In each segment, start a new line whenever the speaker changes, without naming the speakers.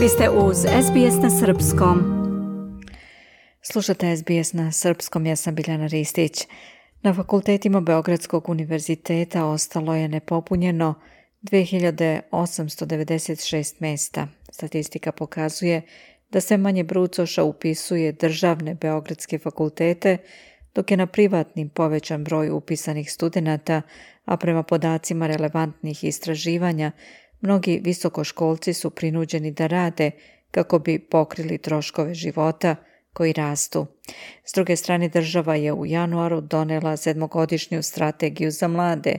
Vi ste uz SBS na Srpskom. Slušate SBS na Srpskom, ja sam Biljana Ristić. Na fakultetima Beogradskog univerziteta ostalo je nepopunjeno 2896 mesta. Statistika pokazuje da sve manje brucoša upisuje državne beogradske fakultete, dok je na privatnim povećan broj upisanih studenata, a prema podacima relevantnih istraživanja, mnogi visokoškolci su prinuđeni da rade kako bi pokrili troškove života koji rastu. S druge strane, država je u januaru donela sedmogodišnju strategiju za mlade,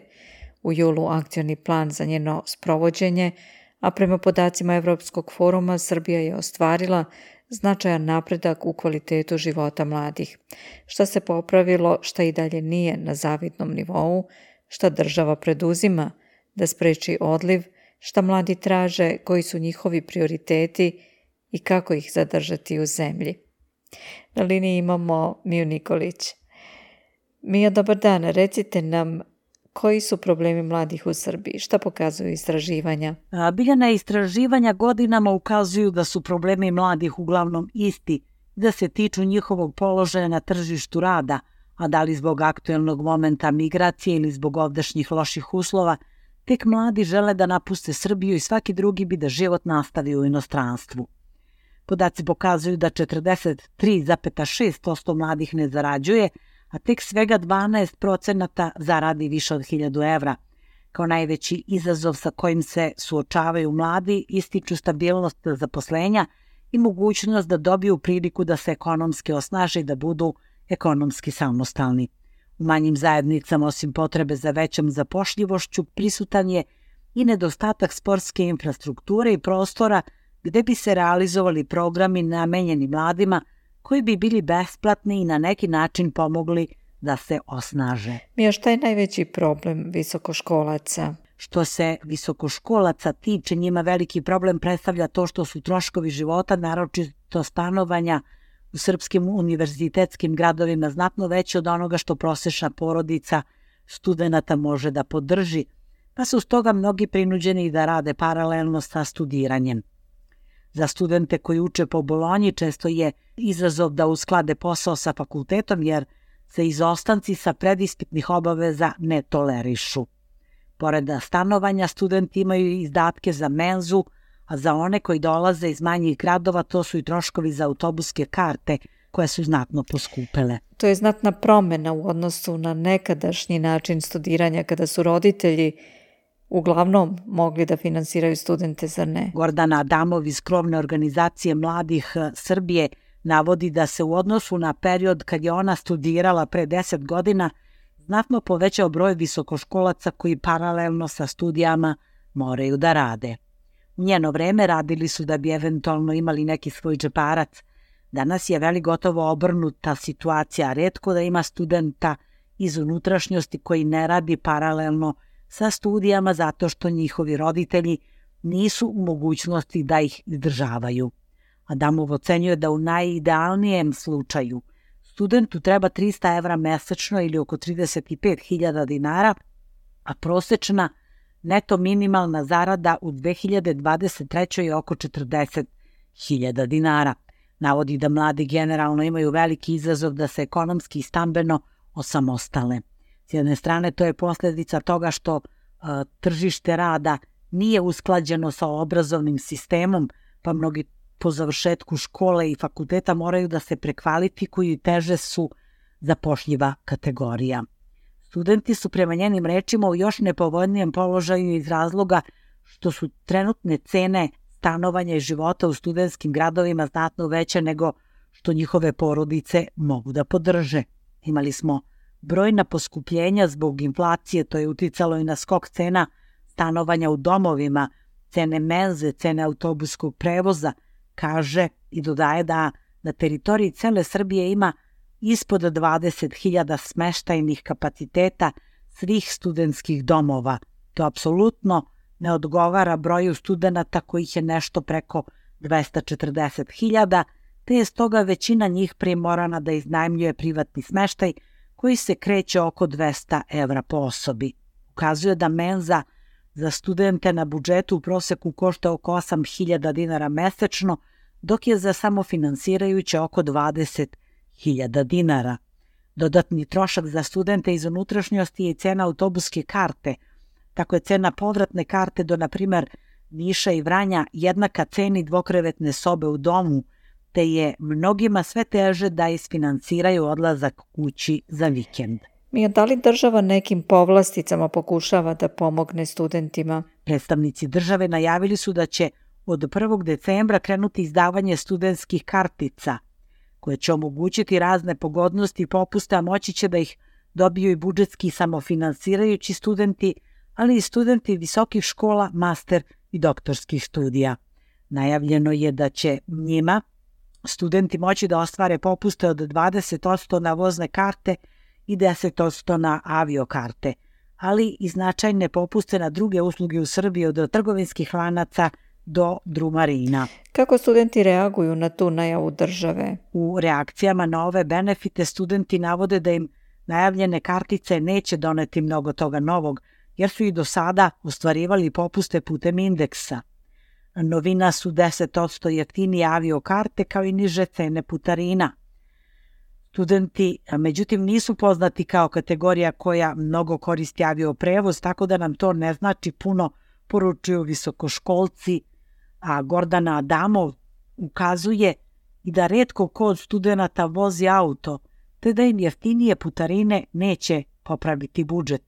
u julu akcioni plan za njeno sprovođenje, a prema podacima Evropskog foruma Srbija je ostvarila značajan napredak u kvalitetu života mladih. Šta se popravilo, šta i dalje nije na zavidnom nivou, šta država preduzima da spreči odliv, šta mladi traže, koji su njihovi prioriteti i kako ih zadržati u zemlji. Na liniji imamo Miju Nikolić. Mija, dobar dan. Recite nam koji su problemi mladih u Srbiji? Šta pokazuju istraživanja?
Biljana istraživanja godinama ukazuju da su problemi mladih uglavnom isti, da se tiču njihovog položaja na tržištu rada, a da li zbog aktuelnog momenta migracije ili zbog ovdašnjih loših uslova, tek mladi žele da napuste Srbiju i svaki drugi bi da život nastavi u inostranstvu. Podaci pokazuju da 43,6% mladih ne zarađuje, a tek svega 12 procenata zaradi više od 1000 evra. Kao najveći izazov sa kojim se suočavaju mladi ističu stabilnost zaposlenja i mogućnost da dobiju priliku da se ekonomski osnaže i da budu ekonomski samostalni. U manjim zajednicama, osim potrebe za većom zapošljivošću, prisutan je i nedostatak sportske infrastrukture i prostora gde bi se realizovali programi namenjeni mladima koji bi bili besplatni i na neki način pomogli da se osnaže.
Mija, šta je najveći problem visokoškolaca?
Što se visokoškolaca tiče, njima veliki problem predstavlja to što su troškovi života, naročito stanovanja, u srpskim univerzitetskim gradovima znatno veći od onoga što prosečna porodica studenta može da podrži, pa su stoga mnogi prinuđeni da rade paralelno sa studiranjem. Za studente koji uče po Bolonji često je izazov da usklade posao sa fakultetom jer se izostanci sa predispitnih obaveza ne tolerišu. Pored stanovanja, studenti imaju izdatke za menzu, a za one koji dolaze iz manjih gradova to su i troškovi za autobuske karte koje su znatno poskupele.
To je znatna promena u odnosu na nekadašnji način studiranja kada su roditelji uglavnom mogli da finansiraju studente, zar ne?
Gordana Adamov iz krovne organizacije Mladih eh, Srbije navodi da se u odnosu na period kad je ona studirala pre 10 godina znatno povećao broj visokoškolaca koji paralelno sa studijama moraju da rade. Njeno vreme radili su da bi eventualno imali neki svoj džeparac. Danas je veli gotovo obrnuta situacija, redko da ima studenta iz unutrašnjosti koji ne radi paralelno sa studijama zato što njihovi roditelji nisu u mogućnosti da ih izdržavaju. Adamov ocenjuje da u najidealnijem slučaju studentu treba 300 evra mesečno ili oko 35.000 dinara, a prosečna neto minimalna zarada u 2023. je oko 40.000 dinara. Navodi da mladi generalno imaju veliki izazov da se ekonomski i stambeno osamostale. S jedne strane to je posljedica toga što uh, tržište rada nije usklađeno sa obrazovnim sistemom, pa mnogi po završetku škole i fakulteta moraju da se prekvalifikuju i teže su zapošljiva kategorija. Studenti su prema njenim rečima u još nepovoljnijem položaju iz razloga što su trenutne cene stanovanja i života u studentskim gradovima znatno veće nego što njihove porodice mogu da podrže. Imali smo brojna poskupljenja zbog inflacije, to je uticalo i na skok cena stanovanja u domovima, cene menze, cene autobuskog prevoza, kaže i dodaje da na teritoriji cele Srbije ima ispod 20.000 smeštajnih kapaciteta svih studentskih domova. To apsolutno ne odgovara broju studenta kojih je nešto preko 240.000, te je stoga većina njih primorana da iznajmljuje privatni smeštaj koji se kreće oko 200 evra po osobi. Ukazuje da menza za studente na budžetu u proseku košta oko 8000 dinara mesečno, dok je za samofinansirajuće oko 20.000 dinara. Dodatni trošak za studente iz unutrašnjosti je i cena autobuske karte. Tako je cena povratne karte do, na primer, Niša i Vranja jednaka ceni dvokrevetne sobe u domu, te je mnogima sve teže da isfinansiraju odlazak kući za vikend.
Mi da li država nekim povlasticama pokušava da pomogne studentima?
Predstavnici države najavili su da će od 1. decembra krenuti izdavanje studentskih kartica, koje će omogućiti razne pogodnosti i popuste, a moći će da ih dobiju i budžetski samofinansirajući studenti, ali i studenti visokih škola, master i doktorskih studija. Najavljeno je da će njima studenti moći da ostvare popuste od 20% na vozne karte i 10% na aviokarte, ali i značajne popuste na druge usluge u Srbiji od trgovinskih lanaca do drumarina.
Kako studenti reaguju na tu najavu države?
U reakcijama na ove benefite studenti navode da im najavljene kartice neće doneti mnogo toga novog, jer su i do sada ostvarivali popuste putem indeksa. Novina su 10% jeftinije aviokarte kao i niže cene putarina. Studenti, međutim, nisu poznati kao kategorija koja mnogo koristi avioprevoz, tako da nam to ne znači puno, poručuju visokoškolci, a Gordana Adamov ukazuje i da redko ko od studenta vozi auto, te da im jeftinije putarine neće popraviti budžet.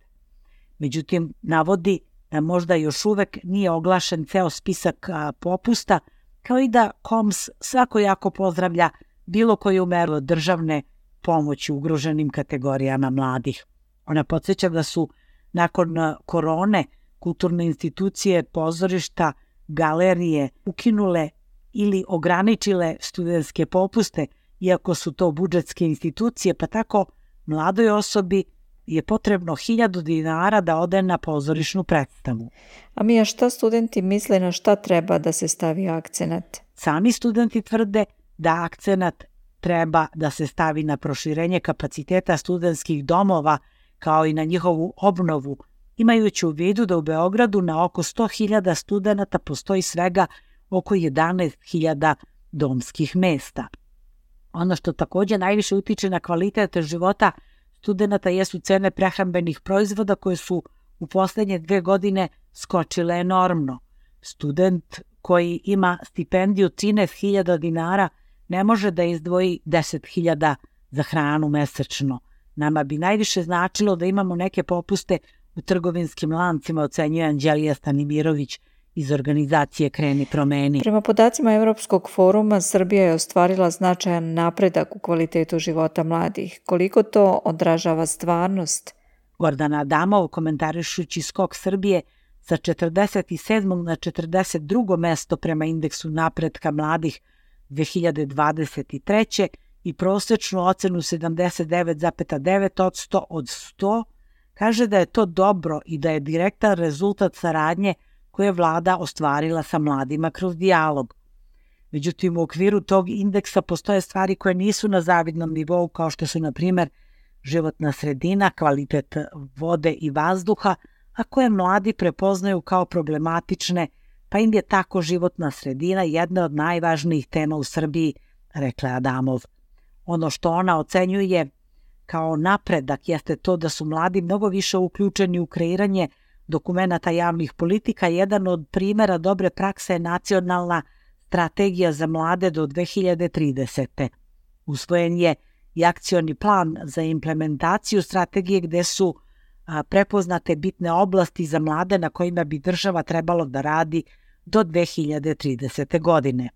Međutim, navodi da možda još uvek nije oglašen ceo spisak popusta, kao i da KOMS svako jako pozdravlja bilo koju meru državne pomoći ugroženim kategorijama mladih. Ona podsjeća da su nakon korone kulturne institucije, pozorišta, galerije ukinule ili ograničile studentske popuste, iako su to budžetske institucije, pa tako mladoj osobi je potrebno hiljadu dinara da ode na pozorišnu predstavu.
A mi, a šta studenti misle na šta treba da se stavi akcenat?
Sami studenti tvrde da akcenat treba da se stavi na proširenje kapaciteta studentskih domova kao i na njihovu obnovu, imajući u vidu da u Beogradu na oko 100.000 studenta postoji svega oko 11.000 domskih mesta. Ono što takođe najviše utiče na kvalitet života studenta jesu cene prehrambenih proizvoda koje su u poslednje dve godine skočile enormno. Student koji ima stipendiju 13.000 dinara ne može da izdvoji 10.000 za hranu mesečno. Nama bi najviše značilo da imamo neke popuste u trgovinskim lancima, ocenjuje Anđelija Stanimirović, iz organizacije Kreni promeni.
Prema podacima Evropskog foruma, Srbija je ostvarila značajan napredak u kvalitetu života mladih. Koliko to odražava stvarnost?
Gordana Adamov, komentarišući skok Srbije sa 47. na 42. mesto prema indeksu napretka mladih 2023. i prosečnu ocenu 79,9% od 100, kaže da je to dobro i da je direktan rezultat saradnje koje je vlada ostvarila sa mladima kroz dijalog. Međutim, u okviru tog indeksa postoje stvari koje nisu na zavidnom nivou, kao što su, na primer, životna sredina, kvalitet vode i vazduha, a koje mladi prepoznaju kao problematične, pa im je tako životna sredina jedna od najvažnijih tema u Srbiji, rekla Adamov. Ono što ona ocenjuje kao napredak jeste to da su mladi mnogo više uključeni u kreiranje dokumenta javnih politika, jedan od primera dobre prakse je nacionalna strategija za mlade do 2030. Usvojen je i akcioni plan za implementaciju strategije gde su prepoznate bitne oblasti za mlade na kojima bi država trebalo da radi do 2030. godine.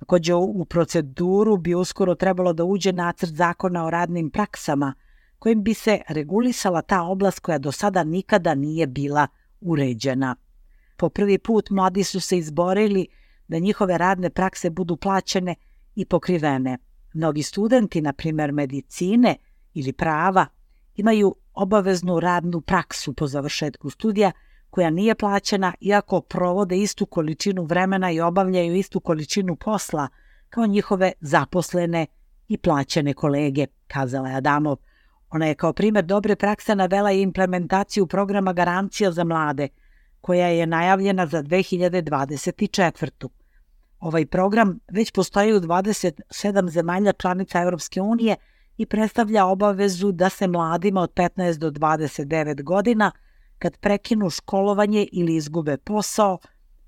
Takođe u proceduru bi uskoro trebalo da uđe nacrt zakona o radnim praksama – kojim bi se regulisala ta oblast koja do sada nikada nije bila uređena. Po prvi put mladi su se izborili da njihove radne prakse budu plaćene i pokrivene. Mnogi studenti, na primer medicine ili prava, imaju obaveznu radnu praksu po završetku studija koja nije plaćena iako provode istu količinu vremena i obavljaju istu količinu posla kao njihove zaposlene i plaćene kolege, kazala je Adamov. Ona je kao primer dobre prakse navela i implementaciju programa garancija za mlade, koja je najavljena za 2024. Ovaj program već postoji u 27 zemalja članica Europske unije i predstavlja obavezu da se mladima od 15 do 29 godina, kad prekinu školovanje ili izgube posao,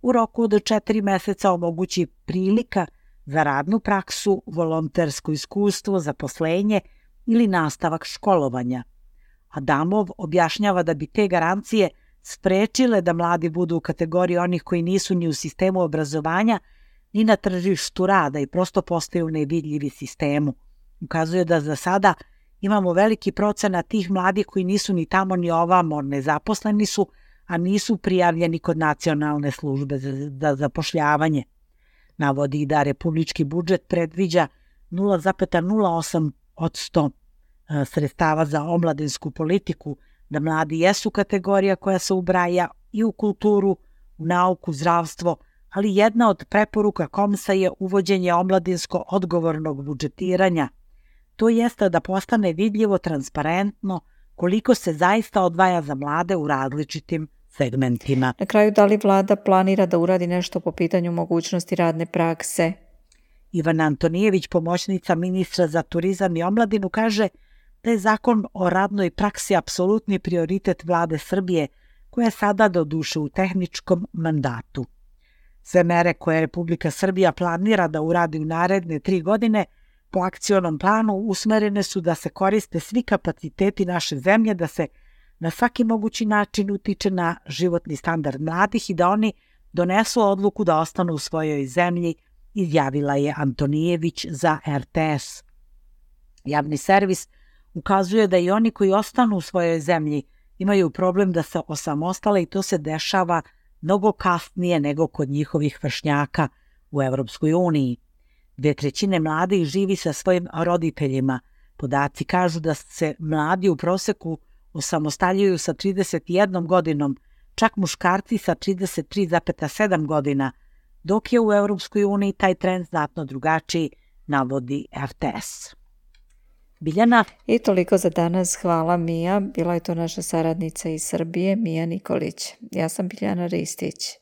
u roku od četiri meseca omogući prilika za radnu praksu, volontersko iskustvo, zaposlenje ili nastavak školovanja. Adamov objašnjava da bi te garancije sprečile da mladi budu u kategoriji onih koji nisu ni u sistemu obrazovanja, ni na tržištu rada i prosto postaju nevidljivi sistemu. Ukazuje da za sada imamo veliki procenat tih mladih koji nisu ni tamo ni ovamo, nezaposleni su, a nisu prijavljeni kod nacionalne službe za, za zapošljavanje. Navodi da republički budžet predviđa 0,08 od 100 e, sredstava za omladinsku politiku, da mladi jesu kategorija koja se ubraja i u kulturu, u nauku, zdravstvo, ali jedna od preporuka Komsa je uvođenje omladinsko odgovornog budžetiranja. To jeste da postane vidljivo, transparentno, koliko se zaista odvaja za mlade u različitim segmentima.
Na kraju, da li vlada planira da uradi nešto po pitanju mogućnosti radne prakse?
Ivana Antonijević, pomoćnica ministra za turizam i omladinu, kaže da je zakon o radnoj praksi apsolutni prioritet vlade Srbije, koja je sada do duše u tehničkom mandatu. Sve mere koje Republika Srbija planira da uradi u naredne tri godine po akcionom planu usmerene su da se koriste svi kapaciteti naše zemlje, da se na svaki mogući način utiče na životni standard mladih i da oni donesu odluku da ostanu u svojoj zemlji, izjavila je Antonijević za RTS. Javni servis ukazuje da i oni koji ostanu u svojoj zemlji imaju problem da se osamostale i to se dešava mnogo kasnije nego kod njihovih vršnjaka u Evropskoj uniji. Dve trećine mladih živi sa svojim roditeljima. Podaci kažu da se mladi u proseku osamostaljuju sa 31 godinom, čak muškarci sa 33,7 godina, dok je u Europskoj uniji taj trend znatno drugačiji, navodi RTS. Biljana.
I toliko za danas. Hvala Mija. Bila je to naša saradnica iz Srbije, Mija Nikolić. Ja sam Biljana Ristić.